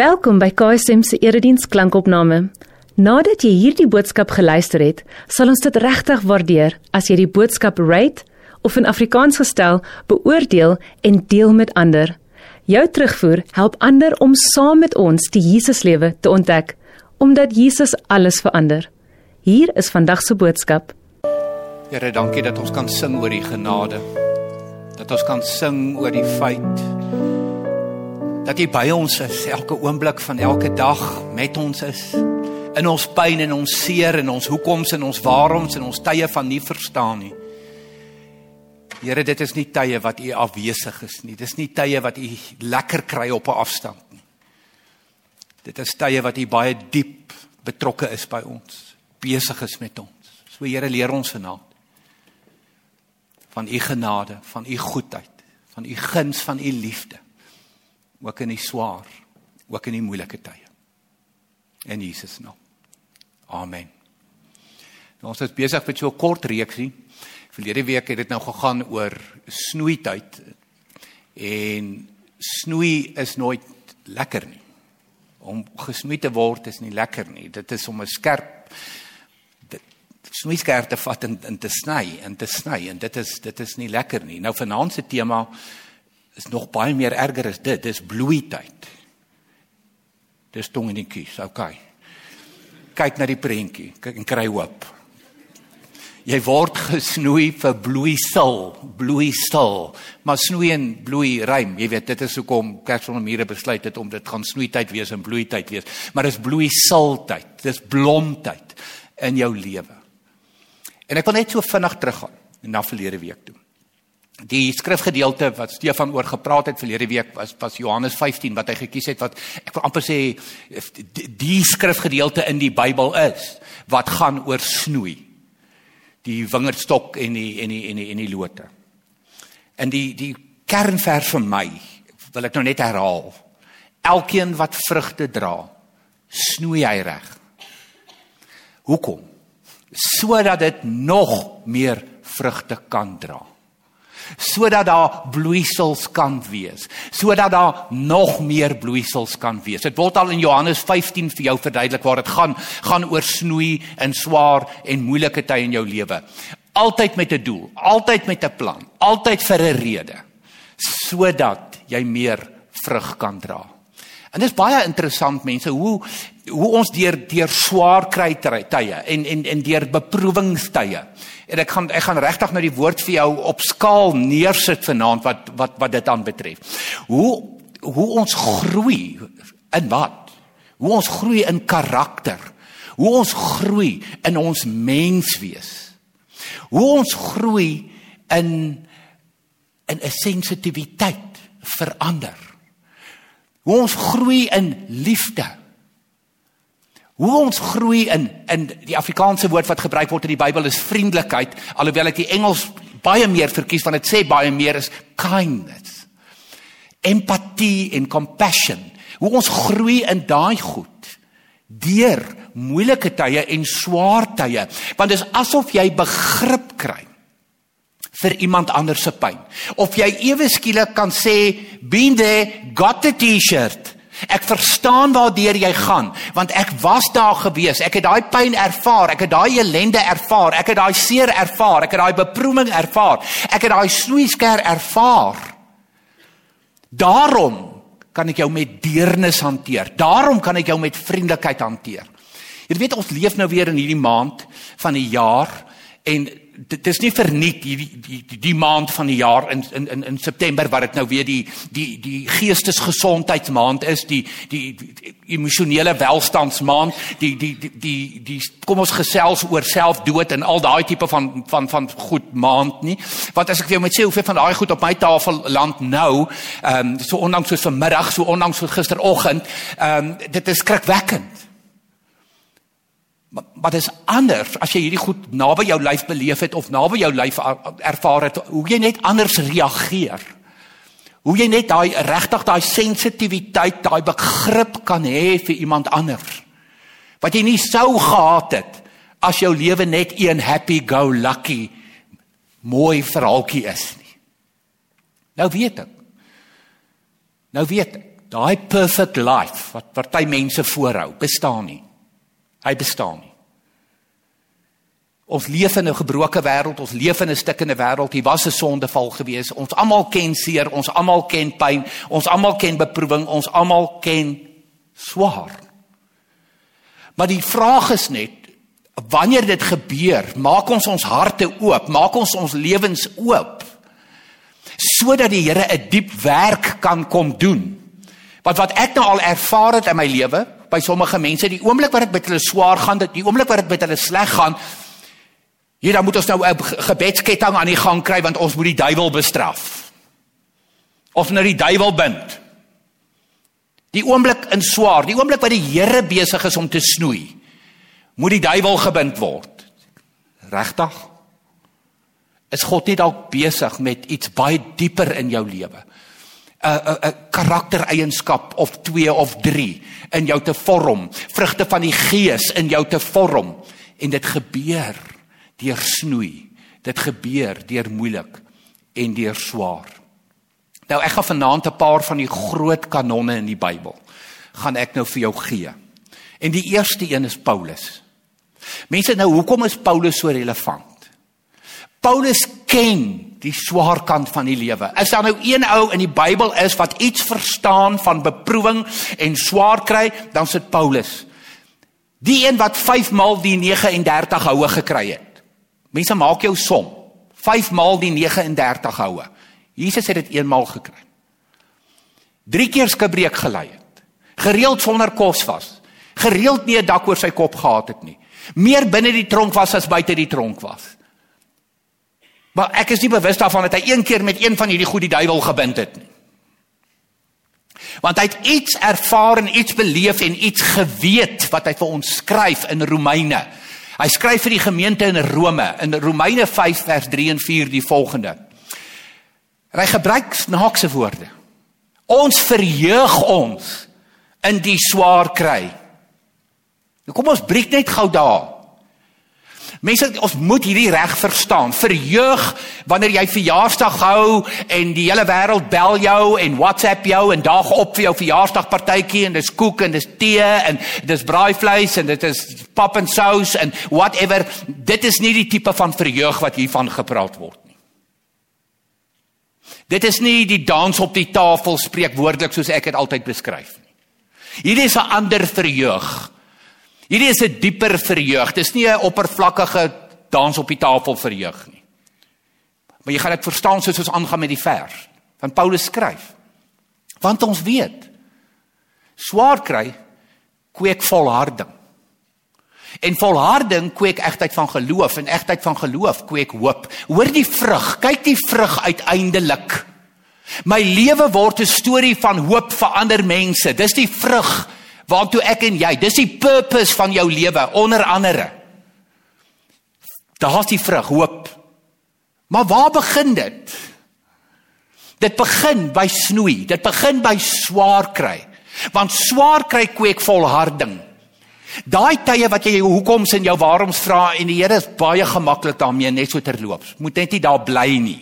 Welkom by KSM se erediens klankopname. Nadat jy hierdie boodskap geluister het, sal ons dit regtig waardeer as jy die boodskap rate of in Afrikaans gestel beoordeel en deel met ander. Jou terugvoer help ander om saam met ons die Jesuslewe te ontdek, omdat Jesus alles verander. Hier is vandag se boodskap. Here, dankie dat ons kan sing oor die genade. Dat ons kan sing oor die feit dat jy by ons is elke oomblik van elke dag met ons is in ons pyn en ons seer en ons hoekoms en ons waaroms en ons tye van nie verstaan nie. Here, dit is nie tye wat u afwesig is nie. Dis nie tye wat u lekker kry op 'n afstand nie. Dit is tye wat u baie diep betrokke is by ons, besig is met ons. So Here, leer ons vanaand van u genade, van u goedheid, van u guns, van u liefde ook in die swaar, ook in die moeilike tye. In Jesus naam. Amen. Nou ons is besig met so 'n kort reeksie. Verlede week het dit nou gegaan oor snoeityd. En snoei is nooit lekker nie. Om gesnoei te word is nie lekker nie. Dit is om 'n skerp snoei skerp te vat en, en te sny en te sny en dit is dit is nie lekker nie. Nou vanaand se tema is nog baie meer erger as dit. Dis bloeityd. Dis tong in die kies. Okay. Kyk na die prentjie. Kyk en kry hoop. Jy word gesnoei vir bloeisel, bloeisel. Maar snoei en bloei rym. Jy weet, dit is hoekom Kersonmure besluit het om dit gaan snoeityd wees en bloeityd wees. Maar dis bloeiseltyd. Dis blomtyd in jou lewe. En ek wil net so vinnig teruggaan na verlede week toe. Die skrifgedeelte wat Stefan oor gepraat het verlede week was was Johannes 15 wat hy gekies het wat ek wil amper sê die skrifgedeelte in die Bybel is wat gaan oor snoei. Die wingerdstok en die en die en die en die lote. En die die kernvers vir my wil ek nou net herhaal. Elkeen wat vrugte dra, snoei hy reg. Hoekom? Sodat dit nog meer vrugte kan dra sodat daar bloeisels kan wees, sodat daar nog meer bloeisels kan wees. Dit word al in Johannes 15 vir jou verduidelik waar dit gaan, gaan oor snoei en swaar en moeilike tye in jou lewe. Altyd met 'n doel, altyd met 'n plan, altyd vir 'n rede, sodat jy meer vrug kan dra. En dit is baie interessant mense hoe hoe ons deur deur swaar kry tye en en en deur beproewingstye En ek gaan ek gaan regtig nou die woord vir jou op skaal neersit vanaand wat wat wat dit aan betref. Hoe hoe ons groei in wat? Hoe ons groei in karakter. Hoe ons groei in ons menswees. Hoe ons groei in in 'n sensitiwiteit vir ander. Hoe ons groei in liefde Hoe ons groei in in die Afrikaanse woord wat gebruik word in die Bybel is vriendelikheid, alhoewel ek die Engels baie meer verkies want dit sê baie meer is kindness. Empatie en compassion. Hoe ons groei in daai goed deur moeilike tye en swaar tye, want dit is asof jy begrip kry vir iemand anders se pyn. Of jy ewe skielik kan sê, "Been there, got the T-shirt." Ek verstaan waardeur jy gaan, want ek was daar gewees. Ek het daai pyn ervaar, ek het daai ellende ervaar, ek het daai seer ervaar, ek het daai beproewing ervaar, ek het daai snoeisker ervaar. Daarom kan ek jou met deernis hanteer. Daarom kan ek jou met vriendelikheid hanteer. Jy weet ons leef nou weer in hierdie maand van die jaar en dit is nie verniet hierdie die, die die maand van die jaar in in in, September wat dit nou weer die die die geestesgesondheidsmaand is die die, die, emosionele welstandsmaand die die die die, die kom ons gesels oor selfdood en al daai tipe van van van goed maand nie. Want as ek vir jou moet sê hoeveel van daai goed op my tafel land nou ehm um, so onlangs soos vanmiddag so onlangs soos gisteroggend ehm um, dit is skrikwekkend Maar wat is anders as jy hierdie goed naby jou lyf beleef het of naby jou lyf ervaar het, hoe jy net anders reageer. Hoe jy net daai regtig daai sensitiwiteit, daai begrip kan hê vir iemand anders. Wat jy nie sou gehad het as jou lewe net een happy go lucky mooi verhaaltjie is nie. Nou weet ek. Nou weet ek. Daai perfect life wat party mense voorhou, bestaan nie. Hy bestaan nie. Ons leef in 'n gebroke wêreld, ons leef in 'n stikkende wêreld. Hier was 'n sondeval gewees. Ons almal ken seer, ons almal ken pyn, ons almal ken beproewing, ons almal ken swaar. Maar die vraag is net wanneer dit gebeur, maak ons ons harte oop, maak ons ons lewens oop sodat die Here 'n diep werk kan kom doen. Want wat ek nou al ervaar het in my lewe by sommige mense, die oomblik wat dit met hulle swaar gaan, die oomblik wat dit met hulle sleg gaan, hier dan moet ons nou 'n gebedsketting aan die gang kry want ons moet die duiwel bestraf. Of nou die duiwel bind. Die oomblik in swaar, die oomblik wat die Here besig is om te snoei, moet die duiwel gebind word. Regtig? Is God nie dalk besig met iets baie dieper in jou lewe? 'n 'n 'n karaktereienskap of 2 of 3 in jou te vorm, vrugte van die gees in jou te vorm en dit gebeur deur snoei. Dit gebeur deur moeilik en deur swaar. Nou ek gaan vanaand 'n paar van die groot kanonne in die Bybel gaan ek nou vir jou gee. En die eerste een is Paulus. Mense nou, hoekom is Paulus so relevant? Paulus ken die swaar kant van die lewe. As daar nou een ou in die Bybel is wat iets verstaan van beproewing en swaar kry, dan sit Paulus. Die een wat 5 maal die 39 houe gekry het. Mense maak jou som. 5 maal die 39 houe. Jesus het dit eenmaal gekry. Drie keer skibreek gelei het. Gereeld sonder kos was. Gereeld nie 'n dak oor sy kop gehad het nie. Meer binne die tronk was as buite die tronk was. Maar ek is nie bewus daarvan dat hy een keer met een van hierdie goed die duiwel gebind het nie. Want hy het iets ervaar en iets beleef en iets geweet wat hy vir ons skryf in Romeine. Hy skryf vir die gemeente in Rome in Romeine 5 vers 3 en 4 die volgende. En hy gebruik snaakse woorde. Ons verheug ons in die swaar kry. Nou kom ons breek net gou daar. Mense, ons moet hierdie reg verstaan. Verheug wanneer jy verjaarsdag hou en die hele wêreld bel jou en WhatsApp jou en daag op vir jou verjaarsdagpartytjie en dis koek en dis tee en dis braaivleis en dit is pap en sous en whatever. Dit is nie die tipe van verheug wat hiervan gepraat word nie. Dit is nie die dans op die tafel spreekwoordelik soos ek dit altyd beskryf nie. Hierdie is 'n ander verheug. Hierdie is 'n dieper verheug. Dis nie 'n oppervlakkige dans op die tafel verheug nie. Maar jy gaan dit verstaan soos ons aangaan met die vers. Want Paulus skryf. Want ons weet swaar kry kweek volharding. En volharding kweek egtheid van geloof en egtheid van geloof kweek hoop. Hoor die vrug, kyk die vrug uiteindelik. My lewe word 'n storie van hoop vir ander mense. Dis die vrug waartoe ek en jy, dis die purpose van jou lewe onder andere. Daar's die vrug, hoop. Maar waar begin dit? Dit begin by snoei. Dit begin by swaar kry. Want swaar kry kweek volharding. Daai tye wat jy hoekoms en jou waaroms vra en die Here is baie gemaklik daarmee net so terloops. Moet net nie daar bly nie.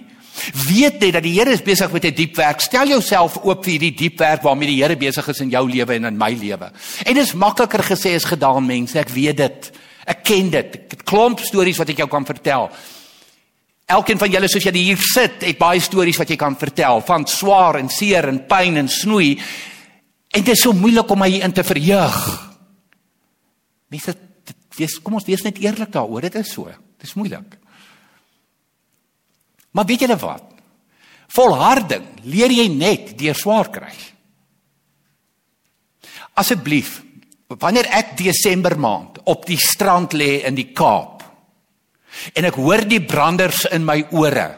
Weet net dat die Here is besig met 'n die diep werk. Stel jouself oop vir hierdie diep werk waarmee die Here besig is in jou lewe en in my lewe. En dit is makliker gesê as gedaan mense. Ek weet dit. Ek ken dit. Ek het klomp stories wat ek jou kan vertel. Elkeen van julle soos jy hier sit, het baie stories wat jy kan vertel van swaar en seer en pyn en snoei. En dit is so moeilik om my in te verheug. Mense wees kom ons wees net eerlik daaroor, dit is so. Dit is moeilik. Maar weet julle wat? Volharding leer jy net deur swaar kry. Asseblief, wanneer ek Desember maand op die strand lê in die Kaap en ek hoor die branders in my ore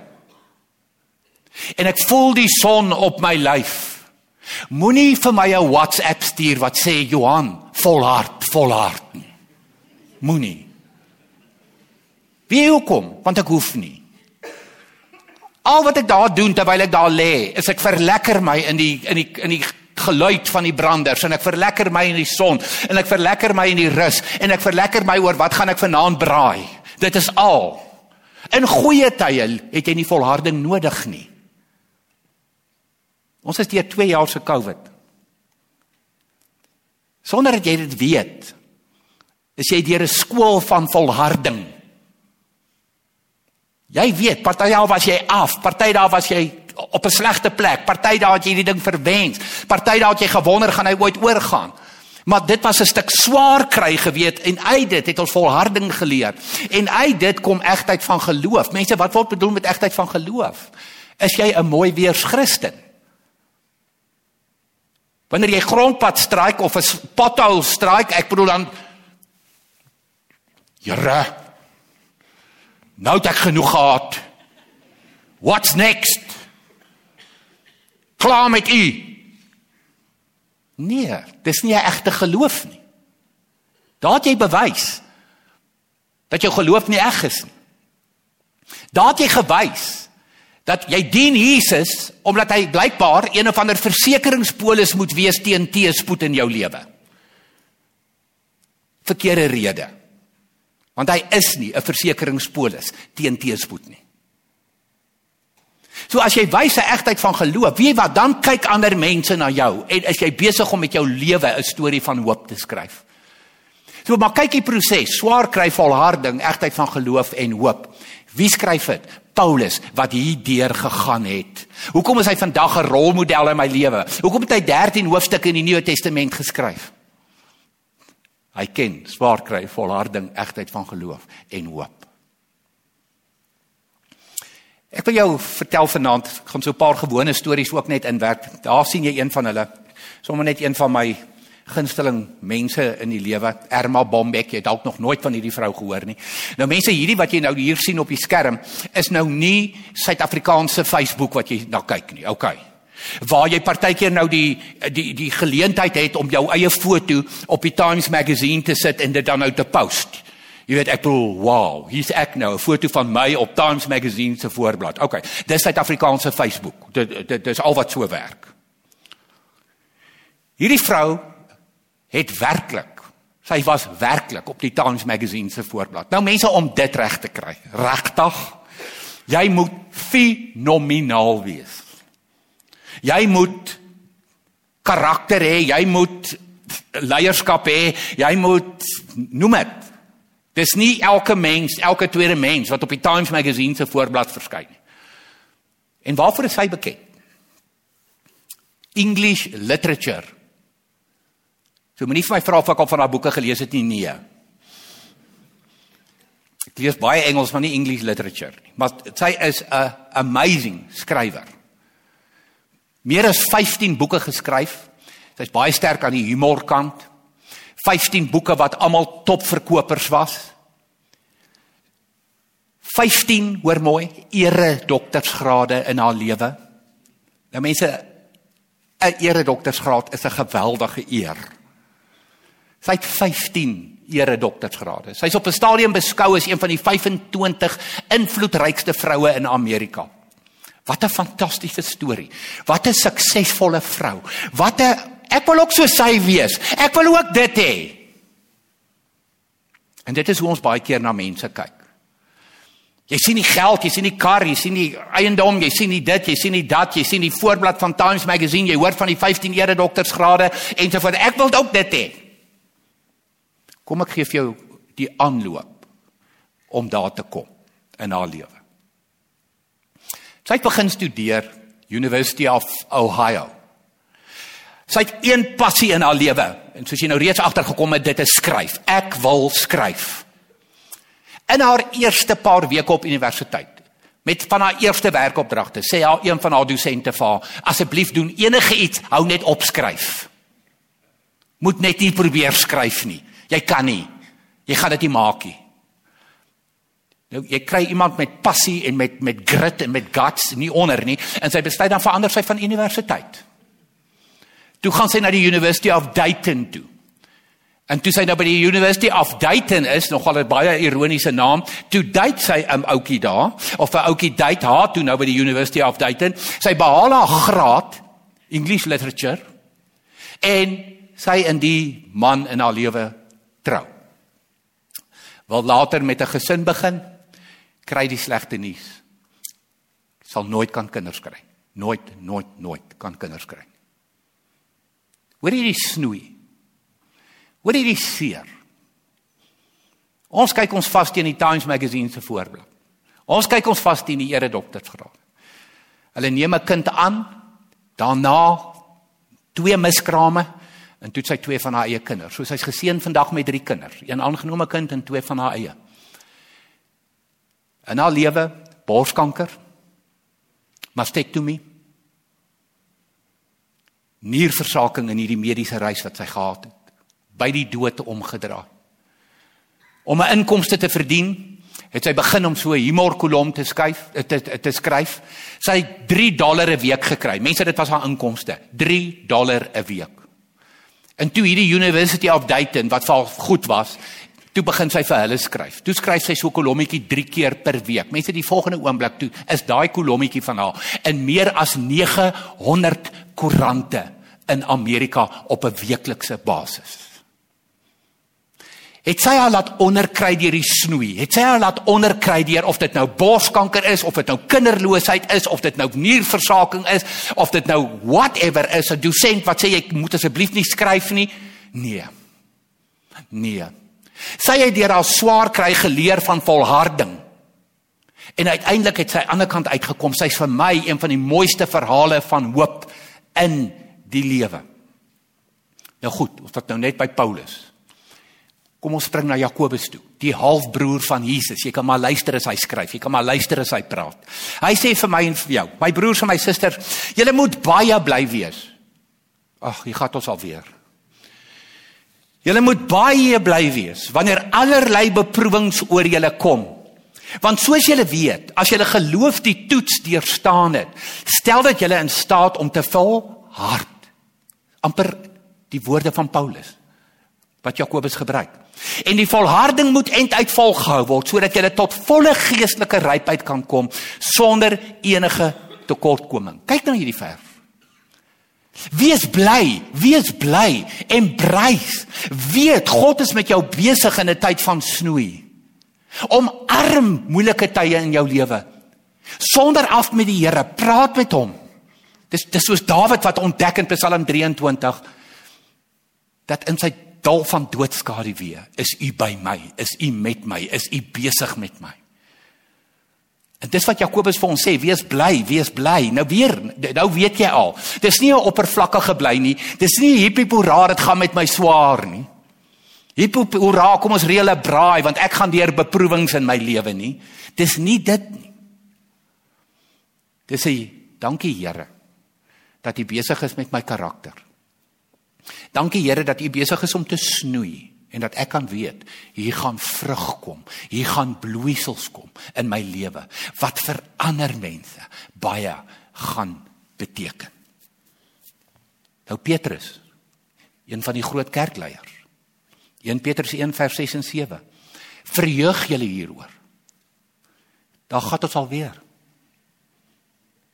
en ek voel die son op my lyf Moenie vir my 'n WhatsApp stuur wat sê Johan, volhard, volhard nie. Moenie. Wie hoekom? Want ek hoef nie. Al wat ek daar doen terwyl ek daar lê, is ek verlekker my in die in die in die geluid van die branders en ek verlekker my in die son en ek verlekker my in die rus en ek verlekker my oor wat gaan ek vanaand braai. Dit is al. In goeie tye het jy nie volharding nodig nie. Ons is deur 2 jaar se COVID. Sonder dat jy dit weet, is jy deur 'n skool van volharding. Jy weet, party dae was jy af, party dae was jy op 'n slegte plek, party dae het jy die ding verwens, party dae het jy gewonder gaan hy ooit oorgaan. Maar dit was 'n stuk swaar kry geweet en uit dit het ons volharding geleer. En uit dit kom egtheid van geloof. Mense, wat word bedoel met egtheid van geloof? Is jy 'n mooi weers Christen? Wanneer jy grondpad straik of 'n pothole straik, ek bedoel dan Here. Nou het ek genoeg gehad. What's next? Klaar met u. Nee, dis nie 'n egte geloof nie. Daar het jy bewys dat jou geloof nie eg is nie. Daar het jy gewys dat jy dien Jesus omdat hy blykbaar een of ander versekeringspolis moet wees teen teëspoed in jou lewe. Verkeerde rede. Want hy is nie 'n versekeringspolis teen teëspoed nie. So as jy wys 'n egtheid van geloof, weet jy wat, dan kyk ander mense na jou en as jy besig om met jou lewe 'n storie van hoop te skryf. So maar kyk die proses, swaar kry volharding, egtheid van geloof en hoop. Wie skryf dit? Paulus wat hier deur gegaan het. Hoekom is hy vandag 'n rolmodel in my lewe? Hoekom het hy 13 hoofstukke in die Nuwe Testament geskryf? Hy ken swaar kry, volharding, egtheid van geloof en hoop. Ek wil jou vertel vanaand, ek gaan so 'n paar gewone stories ook net inwerk. Daar sien jy een van hulle. Sommige net een van my gunsteling mense in die lewe, Erma Bombeck, jy het dalk nog nooit van hierdie vrou gehoor nie. Nou mense, hierdie wat jy nou hier sien op die skerm, is nou nie Suid-Afrikaanse Facebook wat jy na kyk nie. OK. Waar jy partykeer nou die die die geleentheid het om jou eie foto op die Times Magazine te sit en dit dan nou te post. Jy weet ek bedoel, wow, hier's ek nou, 'n foto van my op Times Magazine se voorblad. OK. Dis Suid-Afrikaanse Facebook. Dit dit dis al wat so werk. Hierdie vrou het werklik, sy was werklik op die Times Magazine se voorblad. Nou mense om dit reg te kry, regtig, jy moet fenomenaal wees. Jy moet karakter hê, jy moet leierskap hê, jy moet noem dit Dis nie elke mens, elke tweede mens wat op die Times Magazine se voorblad verskyn nie. En waarvoor is hy bekend? English literature. So moenie vir my vra of ek al van haar boeke gelees het nie, nee. Ek lees baie Engels, maar nie English literature nie. Maar sy is 'n amazing skrywer. Meer as 15 boeke geskryf. Sy's baie sterk aan die humorkant. 15 boeke wat almal topverkopers was. 15, hoor mooi, ere doktorsgrade in haar lewe. Nou mense, 'n ere doktorsgraad is 'n geweldige eer. Sy het 15 ere doktorsgrade. Sy's op 'n stadium beskou as een van die 25 invloedrykste vroue in Amerika. Wat 'n fantastiese storie. Wat 'n suksesvolle vrou. Wat 'n Ek wil ook so sy wees. Ek wil ook dit hê. En dit is hoe ons baie keer na mense kyk. Jy sien die geld, jy sien die kar, jy sien die eiendom, jy sien die dit, jy sien die dat, jy sien die voorblad van Times Magazine, jy hoor van die 15 ere doktorsgrade en so voort. Ek wil ook dit hê. Kom ek gee vir jou die aanloop om daar te kom in haar lewe. Sy het begin studeer University of Ohio. Sy het een passie in haar lewe en soos jy nou reeds agtergekom het, dit is skryf. Ek wil skryf. In haar eerste paar weke op universiteit met van haar eerste werkopdragte sê haar een van haar dosente vir haar asseblief doen enige iets hou net opskryf moet net nie probeer skryf nie jy kan nie jy gaan dit nie maak nie nou jy kry iemand met passie en met met grit en met guts nie onder nie en sy besluit dan verander sy van universiteit Toe gaan sy na die University of Dayton toe. En toe sy nou by die University of Dayton is, nogal 'n baie ironiese naam, toe date sy 'n ouetjie daar of 'n ouetjie date haar toe nou by die University of Dayton. Sy behaal haar graad English literature en sy in die man in haar lewe trou. Wil later met 'n gesin begin, kry die slegte nuus. Sal nooit kan kinders kry. Nooit, nooit, nooit kan kinders kry. Hoor hierdie snoei. Hoor hierdie seer. Ons kyk ons vas teen die Times Magazine se voorblad. Ons kyk ons vas teen die eredoktorsgraad. Hulle neem 'n kind aan, daarna twee miskrame en toe sy twee van haar eie kinders. So sy's geseën vandag met drie kinders, een aangenome kind en twee van haar eie. In haar lewe borskanker, mastektomie, nierversaking in hierdie mediese reis wat sy gehad het, by die dood omgedra. Om 'n inkomste te verdien, het sy begin om so 'n humorkolom te skryf, te, te te skryf. Sy het 3 dollar 'n week gekry. Mense, dit was haar inkomste, 3 dollar 'n week. En toe hierdie University of Dayton wat vir haar goed was, toe begin sy vir hulle skryf. Toe skryf sy so 'n kolommetjie 3 keer per week. Mense, die volgende oomblik toe is daai kolommetjie van haar in meer as 900 koerante in Amerika op 'n weeklikse basis. Het sy haar laat onderkry deur die snoei? Het sy haar laat onderkry deur of dit nou borskanker is of dit nou kinderloosheid is of dit nou nierversaking is of dit nou whatever is 'n dosent wat sê jy moet asseblief nie skryf nie? Nee. Nee. Sy het deur haar swaar kry geleer van volharding. En uiteindelik het sy aan die ander kant uitgekom. Sy's vir my een van die mooiste verhale van hoop in die lewe. Nou goed, of dit nou net by Paulus Kom ons spring na Jakobus toe, die halfbroer van Jesus. Jy kan maar luister as hy skryf, jy kan maar luister as hy praat. Hy sê vir my en vir jou, my broers en my susters, julle moet baie bly wees. Ag, hier gaan ons alweer. Julle moet baie bly wees wanneer allerlei beproewings oor julle kom. Want soos julle weet, as julle geloof die toets deurstaan het, stel dit julle in staat om te volhard. amper die woorde van Paulus wat Jakobus gebruik. En die volharding moet einduit volgehou word sodat jy tot volle geestelike rypheid kan kom sonder enige tekortkoming. Kyk nou hierdie vers. Wees bly, wees bly en brys. Weet God is met jou besig in 'n tyd van snoei. Omarm moeilike tye in jou lewe. Sonder af met die Here, praat met hom. Dis dis soos Dawid wat ontdek in Psalm 23 dat in sy dal van doodskade weer. Is u by my? Is u met my? Is u besig met my? En dis wat Jakobus vir ons sê, wees bly, wees bly. Nou weer, nou weet jy al. Dis nie 'n oppervlakkige bly nie. Dis nie hippie hoera, dit gaan met my swaar nie. Hippie hoera, kom ons reël 'n braai want ek gaan deur beproewings in my lewe nie. Dis nie dit nie. Dis sê, dankie Here dat U besig is met my karakter. Dankie Here dat U besig is om te snoei en dat ek kan weet hier gaan vrug kom. Hier gaan bloeisels kom in my lewe wat vir ander mense baie gaan beteken. Nou Petrus, een van die groot kerkleiers. 1 Petrus 1 vers 6 en 7. Verheug julle hieroor. Daar gaan ons alweer.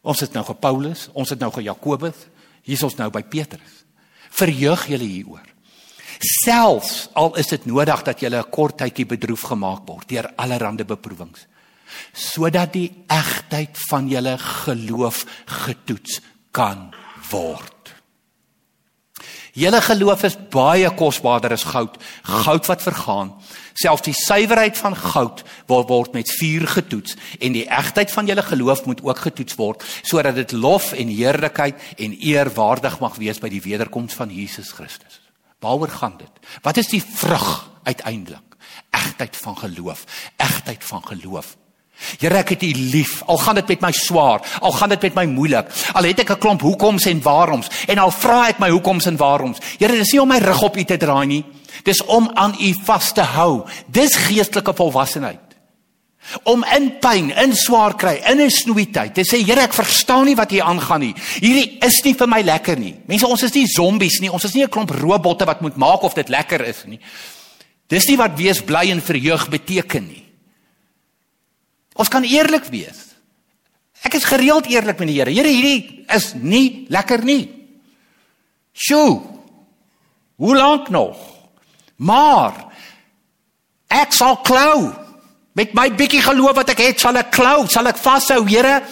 Ons het nou ge Paulus, ons het nou ge Jakobus, hier is ons nou by Petrus verheug julle hieroor. Selfs al is dit nodig dat julle 'n kort tydjie bedroef gemaak word deur allerlei beproewings, sodat die egtheid van julle geloof getoets kan word. Julle geloof is baie kosbaarder as goud, goud wat vergaan. Selfs die suiwerheid van goud word word met vuur getoets en die egtheid van julle geloof moet ook getoets word sodat dit lof en heerlikheid en eer waardig mag wees by die wederkoms van Jesus Christus. Waaroor gaan dit? Wat is die vrug uiteindelik? Egtheid van geloof, egtheid van geloof. Here ek het U lief. Al gaan dit met my swaar, al gaan dit met my moeilik. Al het ek 'n klomp hoekoms en waaroms en al vra ek my hoekoms en waaroms. Here, dis nie om my rug op U te draai nie. Dis om aan U vas te hou. Dis geestelike volwassenheid. Om in pyn, in swaar kry, in 'n snoeityd te sê, Here, ek verstaan nie wat hier aangaan nie. Hierdie is nie vir my lekker nie. Mense, ons is nie zombies nie. Ons is nie 'n klomp robotte wat moet maak of dit lekker is nie. Dis nie wat wees bly en verheug beteken nie. Ons kan eerlik wees. Ek is gereeld eerlik met die Here. Here, hierdie is nie lekker nie. Sjoe. Hoe lank nog? Maar ek sal klou. Met my bietjie geloof wat ek het, sal ek klou, sal ek vashou, Here.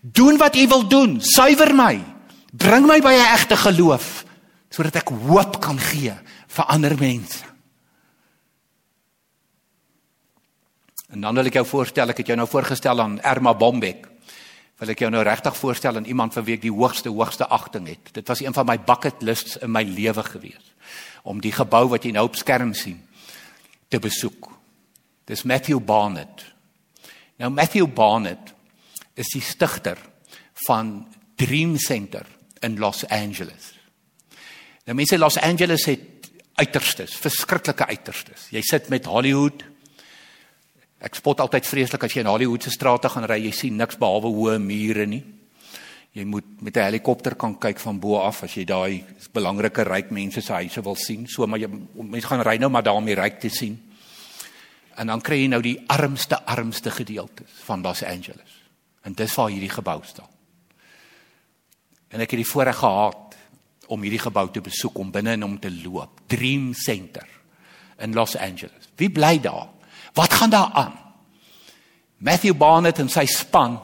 Doen wat U wil doen. Suiwer my. Bring my by 'n egte geloof sodat ek hoop kan gee vir ander mense. En dan wil ek jou voorstel, ek het jou nou voorgestel aan Erma Bombek. Wil ek jou nou regtig voorstel aan iemand vir wie ek die hoogste hoogste agting het. Dit was een van my bucket lists in my lewe gewees om die gebou wat jy nou op skerm sien te besoek. Dis Matthew Barnett. Nou Matthew Barnett is die stigter van Dream Center in Los Angeles. Nou mense Los Angeles het uiterstes, verskriklike uiterstes. Jy sit met Hollywood, Ek spot altyd vreeslik as jy in Hollywood se strate gaan ry, jy sien niks behalwe hoë mure nie. Jy moet met 'n helikopter kan kyk van bo af as jy daai belangrike ryk mense se huise wil sien. So maar jy mense gaan ry nou maar daar om die ryk te sien. En dan kry jy nou die armste armste gedeeltes van Los Angeles. En dis waar hierdie gebou staan. En ek het die voorreg gehad om hierdie gebou te besoek om binne in hom te loop. Dream Center in Los Angeles. Wie bly daar? Wat gaan daar aan? Matthew Barnett en sy span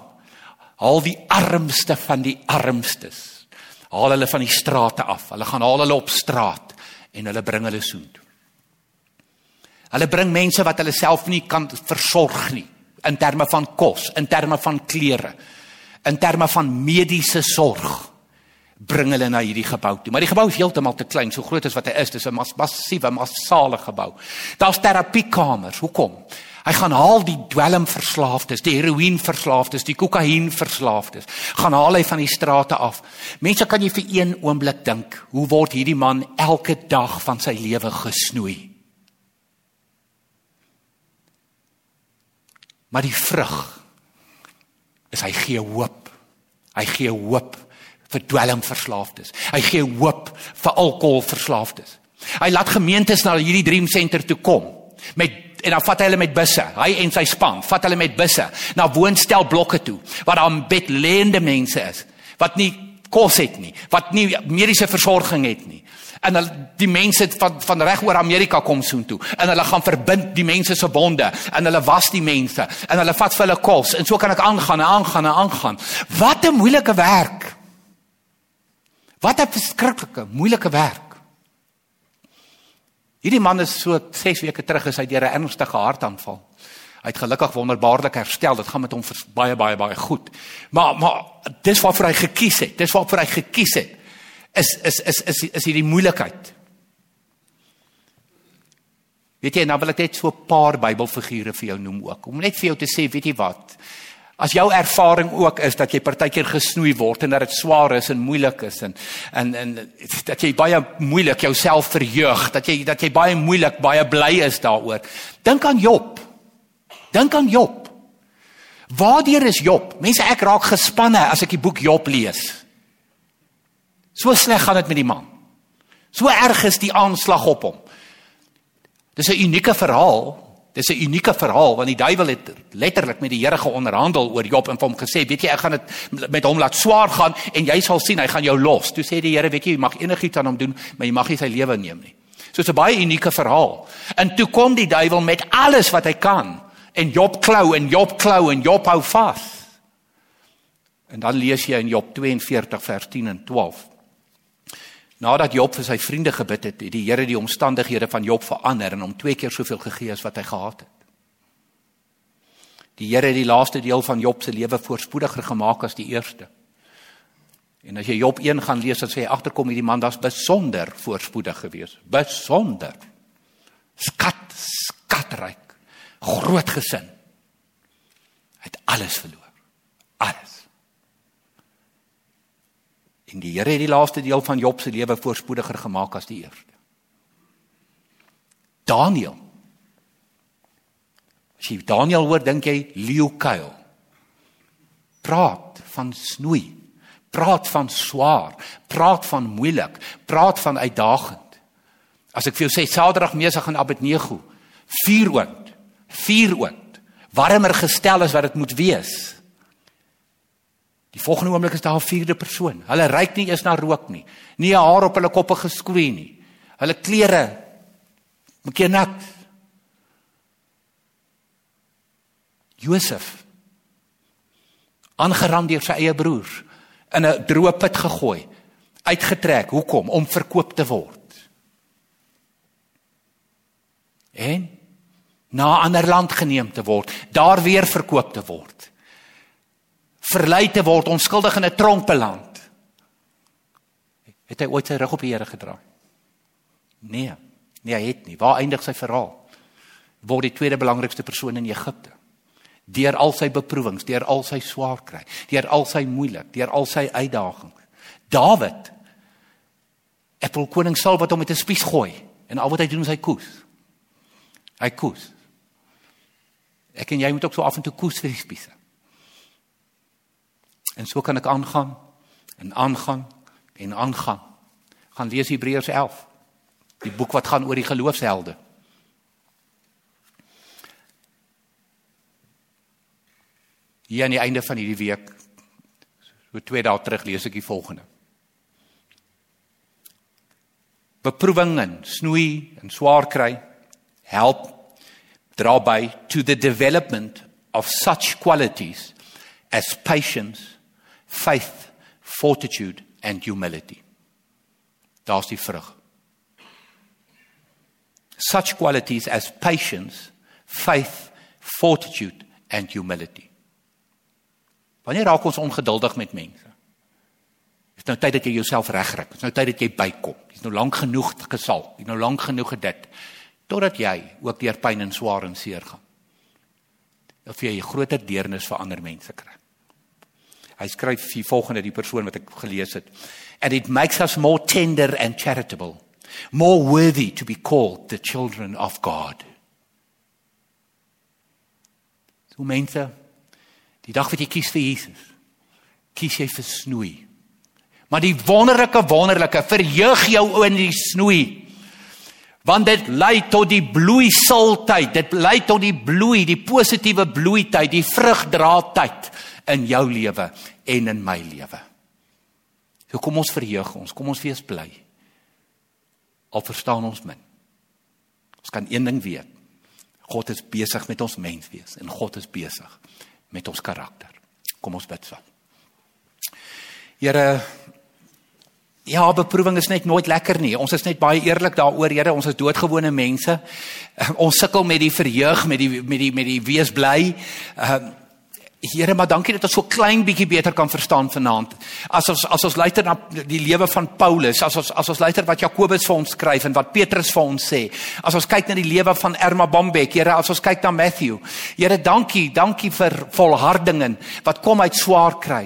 haal die armste van die armstes. Haal hulle van die strate af. Hulle gaan haal hulle op straat en hulle bring hulle soontoe. Hulle bring mense wat hulle self nie kan versorg nie in terme van kos, in terme van klere, in terme van mediese sorg bring hulle na hierdie gebou toe. Maar die gebou is heeltemal te klein, so groot as wat hy is. Dis 'n massiewe, massale gebou. Daar's terapiekamers. Hoekom? Hy gaan haal die dwelmverslaafdes, die heroïneverslaafdes, die kokainverslaafdes. Gaan haal hy van die strate af. Mense kan jy vir een oomblik dink, hoe word hierdie man elke dag van sy lewe gesnoei? Maar die vrug is hy gee hoop. Hy gee hoop vir dwelmverslaafdes. Hy gee hoop vir alkoholverslaafdes. Hy laat gemeentes na hierdie Dream Center toe kom met en dan vat hy hulle met busse. Hy en sy span vat hulle met busse na woonstelblokke toe waar daar bedlende mense is wat nie kos het nie, wat nie mediese versorging het nie. En hulle die mense van van reg oor Amerika kom soontoe en hulle gaan verbind die mense se bonde en hulle was die mense en hulle vat vir hulle kos en so kan ek aangaan en aangaan en aangaan. Wat 'n moeilike werk. Wat 'n verskriklike, moeilike werk. Hierdie man is so 6 weke terug is hy deur 'n ernstige hartaanval. Hy het gelukkig wonderbaarlik herstel. Dit gaan met hom baie baie baie goed. Maar maar dis waarvoor hy gekies het. Dis waarvoor hy gekies het. Is is is is is hierdie moeilikheid. Weet jy, nou wil ek net so 'n paar Bybelfigure vir jou noem ook. Om net vir jou te sê, weet jy wat? As jou ervaring ook is dat jy partykeer gesnoei word en dat dit swaar is en moeilik is en en en dat jy baie moeilik jouself verheug, dat jy dat jy baie moeilik baie bly is daaroor. Dink aan Job. Dink aan Job. Waardeur is Job? Mense ek raak gespanne as ek die boek Job lees. So sleg gaan dit met die man. So erg is die aanslag op hom. Dis 'n unieke verhaal Dis 'n unieke verhaal want die duiwel het letterlik met die Here geonderhandel oor Job en hom gesê, weet jy, ek gaan dit met hom laat swaar gaan en jy sal sien hy gaan jou los. Toe sê die Here, weet jy, jy mag enigiets aan hom doen, maar jy mag nie sy lewe neem nie. So 'n baie unieke verhaal. En toe kom die duiwel met alles wat hy kan en Job klou en Job klou en Job hou vas. En dan lees jy in Job 42 vers 10 en 12. Nadat Job vir sy vriende gebid het, het die Here die omstandighede van Job verander en hom twee keer soveel gegee as wat hy gehad het. Die Here het die laaste deel van Job se lewe voorspoediger gemaak as die eerste. En as jy Job 1 gaan lees, dan sê hy agterkom hierdie man was besonder voorspoedig geweest. Besonder. Skat, skatryk. Groot gesin. Hy het alles verloor. Alles. En die Here het die laaste deel van Job se lewe voorspoediger gemaak as die eerste. Daniel. As jy Daniel hoor, dink jy leeukuil. Praat van snoei. Praat van swaar. Praat van moeilik. Praat van uitdagend. As ek vir jou sê Saterdag mesig in Abednego, vuur oond. Vuur oond. Warmer gestel as wat dit moet wees. Die volgende oomblik is daar 'n vierde persoon. Hulle ryk nie eens na rook nie. Nie 'n haar op hulle koppe geskroei nie. Hulle klere mekaar nat. Josef aangerand deur sy eie broers in 'n droë put gegooi, uitgetrek. Hoekom? Om verkoop te word. en na 'n ander land geneem te word, daar weer verkoop te word. Verlei te word, onskuldig in 'n tronk beland. Het hy ooit sy rug op die Here gedraai? Nee. Nee, hy het nie. Waar eindig sy verhaal? Word die tweede belangrikste persoon in Egipte. Deur al sy beproewings, deur al sy swaar kry, deur al sy moeilik, deur al sy uitdagings. Dawid wil koning Saul wat hom met 'n spies gooi en al wat hy doen is hy koes. Hy koes. Ek en jy moet ook so af en toe koes vir die spiese. En so kan ek aangaan en aangaan en aangaan. Gaan lees Hebreërs 11. Die boek wat gaan oor die geloofshelde. Hier aan die einde van hierdie week so twee dae terug lees ek die volgende. beproewing en snoei en swaar kry help dra by to the development of such qualities as patience, faith, fortitude and humility. Daar's die vrug. Such qualities as patience, faith, fortitude and humility. Wanneer raak ons ongeduldig met mense? Dit is nou tyd dat jy jouself regkry. Dit is nou tyd dat jy bykom. Jy's nou lank genoeg gesal. Jy's nou lank genoeg gedit totdat jy ook deur pyn en swaar en seer gaan. Of jy 'n groter deernis vir ander mense kry. Hy skryf die volgende die persoon wat ek gelees het. And it makes us more tender and charitable, more worthy to be called the children of God. So mense, die dag wat jy kies vir Jesus, kies jy vir snoei. Maar die wonderlike wonderlike verheug jou in die snoei. Want dit lei tot die bloeiseltyd. Dit lei tot die bloei, die positiewe bloeityd, die vrugdraatyd in jou lewe en in my lewe. So kom ons verheug ons, kom ons wees bly. Al verstaan ons min. Ons kan een ding weet. God is besig met ons menswees en God is besig met ons karakter. Kom ons bid saam. Here Ja, beproewing is net nooit lekker nie. Ons is net baie eerlik daaroor, Here, ons is doodgewone mense. Ons sukkel met die verheug, met die met die met die wees bly. Ehm uh, Here, maar dankie dat ons so klein bietjie beter kan verstaan vanaand. As ons as ons luister na die lewe van Paulus, as ons as ons luister wat Jakobus vir ons skryf en wat Petrus vir ons sê. As ons kyk na die lewe van Erma Bombek, Here, as ons kyk na Matthew. Here, dankie, dankie vir volharding wat kom uit swaar kry.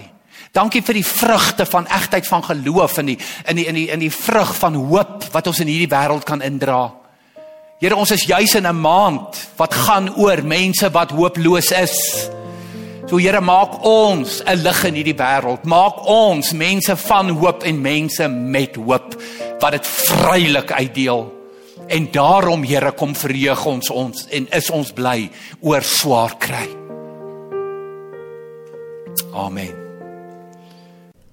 Dankie vir die vrugte van egtheid van geloof in die in die in die in die vrug van hoop wat ons in hierdie wêreld kan indra. Here, ons is juis in 'n maand wat gaan oor mense wat hooploos is. So Here, maak ons 'n lig in hierdie wêreld. Maak ons mense van hoop en mense met hoop wat dit vrylik uitdeel. En daarom Here kom verheug ons ons en is ons bly oor swaar kry. Amen.